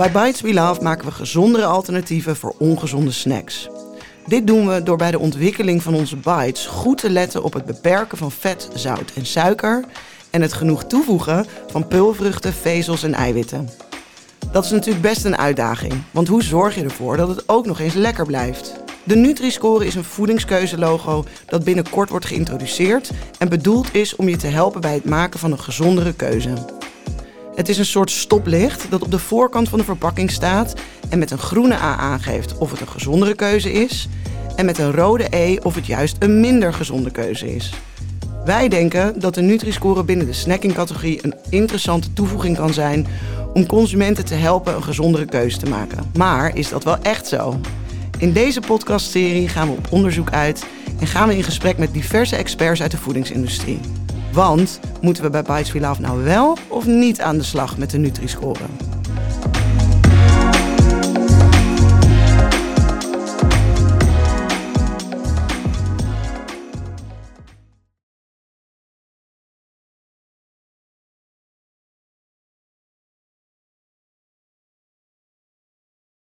Bij Bites We Love maken we gezondere alternatieven voor ongezonde snacks. Dit doen we door bij de ontwikkeling van onze bites goed te letten op het beperken van vet, zout en suiker en het genoeg toevoegen van pulvruchten, vezels en eiwitten. Dat is natuurlijk best een uitdaging, want hoe zorg je ervoor dat het ook nog eens lekker blijft? De Nutri-score is een voedingskeuzelogo dat binnenkort wordt geïntroduceerd en bedoeld is om je te helpen bij het maken van een gezondere keuze. Het is een soort stoplicht dat op de voorkant van de verpakking staat en met een groene A aangeeft of het een gezondere keuze is en met een rode E of het juist een minder gezonde keuze is. Wij denken dat de Nutri-score binnen de snackingcategorie een interessante toevoeging kan zijn om consumenten te helpen een gezondere keuze te maken. Maar is dat wel echt zo? In deze podcastserie gaan we op onderzoek uit en gaan we in gesprek met diverse experts uit de voedingsindustrie. Want moeten we bij Bites We nou wel of niet aan de slag met de Nutri-score?